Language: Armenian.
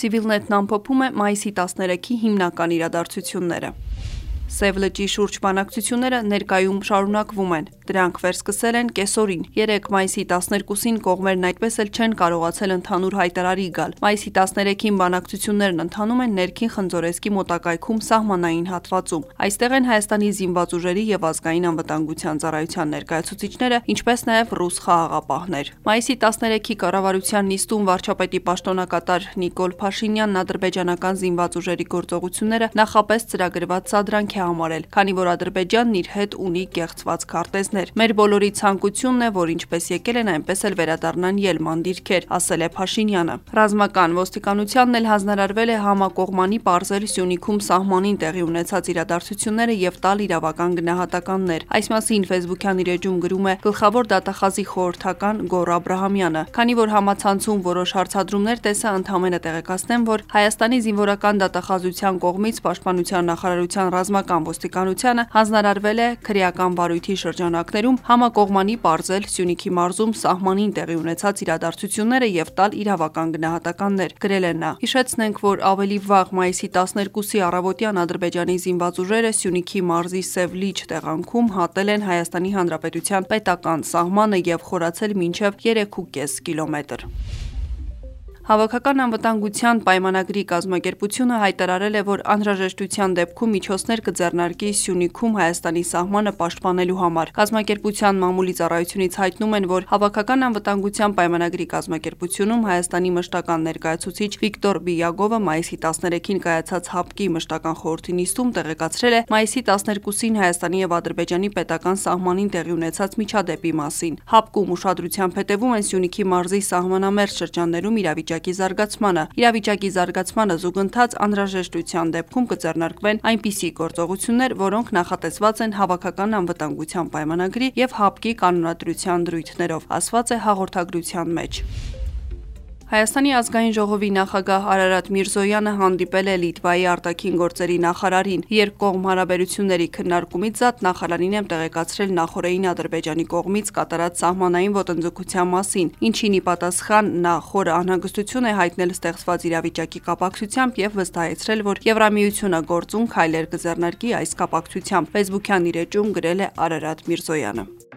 Civilnet-ն ամփոփում է մայիսի 13-ի հիմնական իրադարձությունները։ Սև լճի շուրջ բանակցությունները ներկայում շարունակվում են։ Դրանք վերսկսել են կեսօրին։ 3 մայիսի 12-ին կողմերն այդպես էլ չեն կարողացել ընդհանուր հայտարարի գալ։ Մայիսի 13-ին բանակցություններն ընթանում են ներքին Խնձորեսկի մոտակայքում սահմանային հատվածում։ Այստեղ են Հայաստանի զինված ուժերի եւ ազգային անվտանգության ծառայության ներկայացուցիչները, ինչպես նաեւ ռուս խաղաղապահներ։ Մայիսի 13-ի կառավարության նիստում վարչապետի պաշտոնակատար Նիկոլ Փաշինյանն ադրբեջանական զինված ուժերի գործողությունները նախապես ծրագրված սադրանք է համարել, քանի որ Ադրբեջանն իր հետ ունի կեղծված քարտեզներ։ Մեր բոլորի ցանկությունն է, որ ինչպես եկել են, այնպես էլ վերադառնան ելման դիրքեր, ասել է Փաշինյանը։ Ռազմական ոստիկանությանն էլ հանձնարարվել է համակողմանի բարձել Սյունիքում սահմանին տեղի ունեցած իրադարձությունները եւ տալ իրավական գնահատականներ։ Այս մասին Facebook-յան իր էջում գրում է գլխավոր դատախազի խորհրդական Գոր Աբ รา համյանը։ Քանի որ համացանցում որոշ հարցադրումներ տեսա, ընդհանրապես տեղեկացնեմ, որ Հայաստանի զինվորական դատախազության կողմից Պաշտպանության նախարարության ռազմական Ռուսական ոստիկանությանը հանձնարարվել է քրեական վարույթի շրջանակներում համակողմանի ողջել Սյունիքի մարզում սահմանին տեղի ունեցած իրադարձությունները եւ տալ իրավական գնահատականներ, գրել է նա։ Հիշեցնենք, որ ավելի վաղ մայիսի 12-ի առավոտյան Ադրբեջանի զինված ուժերը Սյունիքի մարզի Սևլիջ տեղանքում հատել են Հայաստանի Հանրապետության պետական սահմանը եւ խորացել մինչեւ 3.5 կիլոմետր։ Հավաքական անվտանգության պայմանագրի կազմակերպությունը հայտարարել է, որ անհրաժեշտության դեպքում միջոցներ կձեռնարկի Սյունիքում Հայաստանի սահմանը պաշտպանելու համար։ Կազմակերպության մամուլի ծառայությունից հայտնում են, որ Հավաքական անվտանգության պայմանագրի կազմակերպությունում Հայաստանի մշտական ներկայացուցիչ Վիկտոր Բիյագովը մայիսի 13-ին կայացած ՀԱՊԿ-ի մշտական խորհրդի նիստում տեղեկացրել է մայիսի 12-ին Հայաստանի եւ Ադրբեջանի պետական սահմանին տեղի ունեցած միջադեպի մասին։ ՀԱՊԿ-ում ուշադրությամբ հետևում են Սյունիքի մարզի սահմանամերձ շրջաններում իրավիճակի իրավիճակի զարգացմանը։ Իրավիճակի զարգացմանը զուգընթաց անհրաժեշտության դեպքում կձեռնարկվեն այնպիսի գործողություններ, որոնք նախատեսված են հավաքական անվտանգության պայմանագրի եւ ՀԱՊԿ-ի կանոնադրության դրույթներով, ասված է հաղորդագրության մեջ։ Հայաստանի ազգային ժողովի նախագահ Արարատ Միրզոյանը հանդիպել է Լիտվայի արտաքին գործերի նախարարին։ Երկկողմ հարաբերությունների քննարկումից զատ նախարարին եմ տեղեկացրել նախորդին Ադրբեջանի կողմից կատարած սահմանային ոտնձգության մասին, ինչին ի պատասխան նա խորը անհանգստություն է հայտնել ստեղծված իրավիճակի կապակցությամբ եւ վստահեցրել, որ Եվրամիությունը գործուն քայլեր կձեռնարկի այս կապակցությամբ։ Facebook-յան իր էջում գրել է Արարատ Միրզոյանը։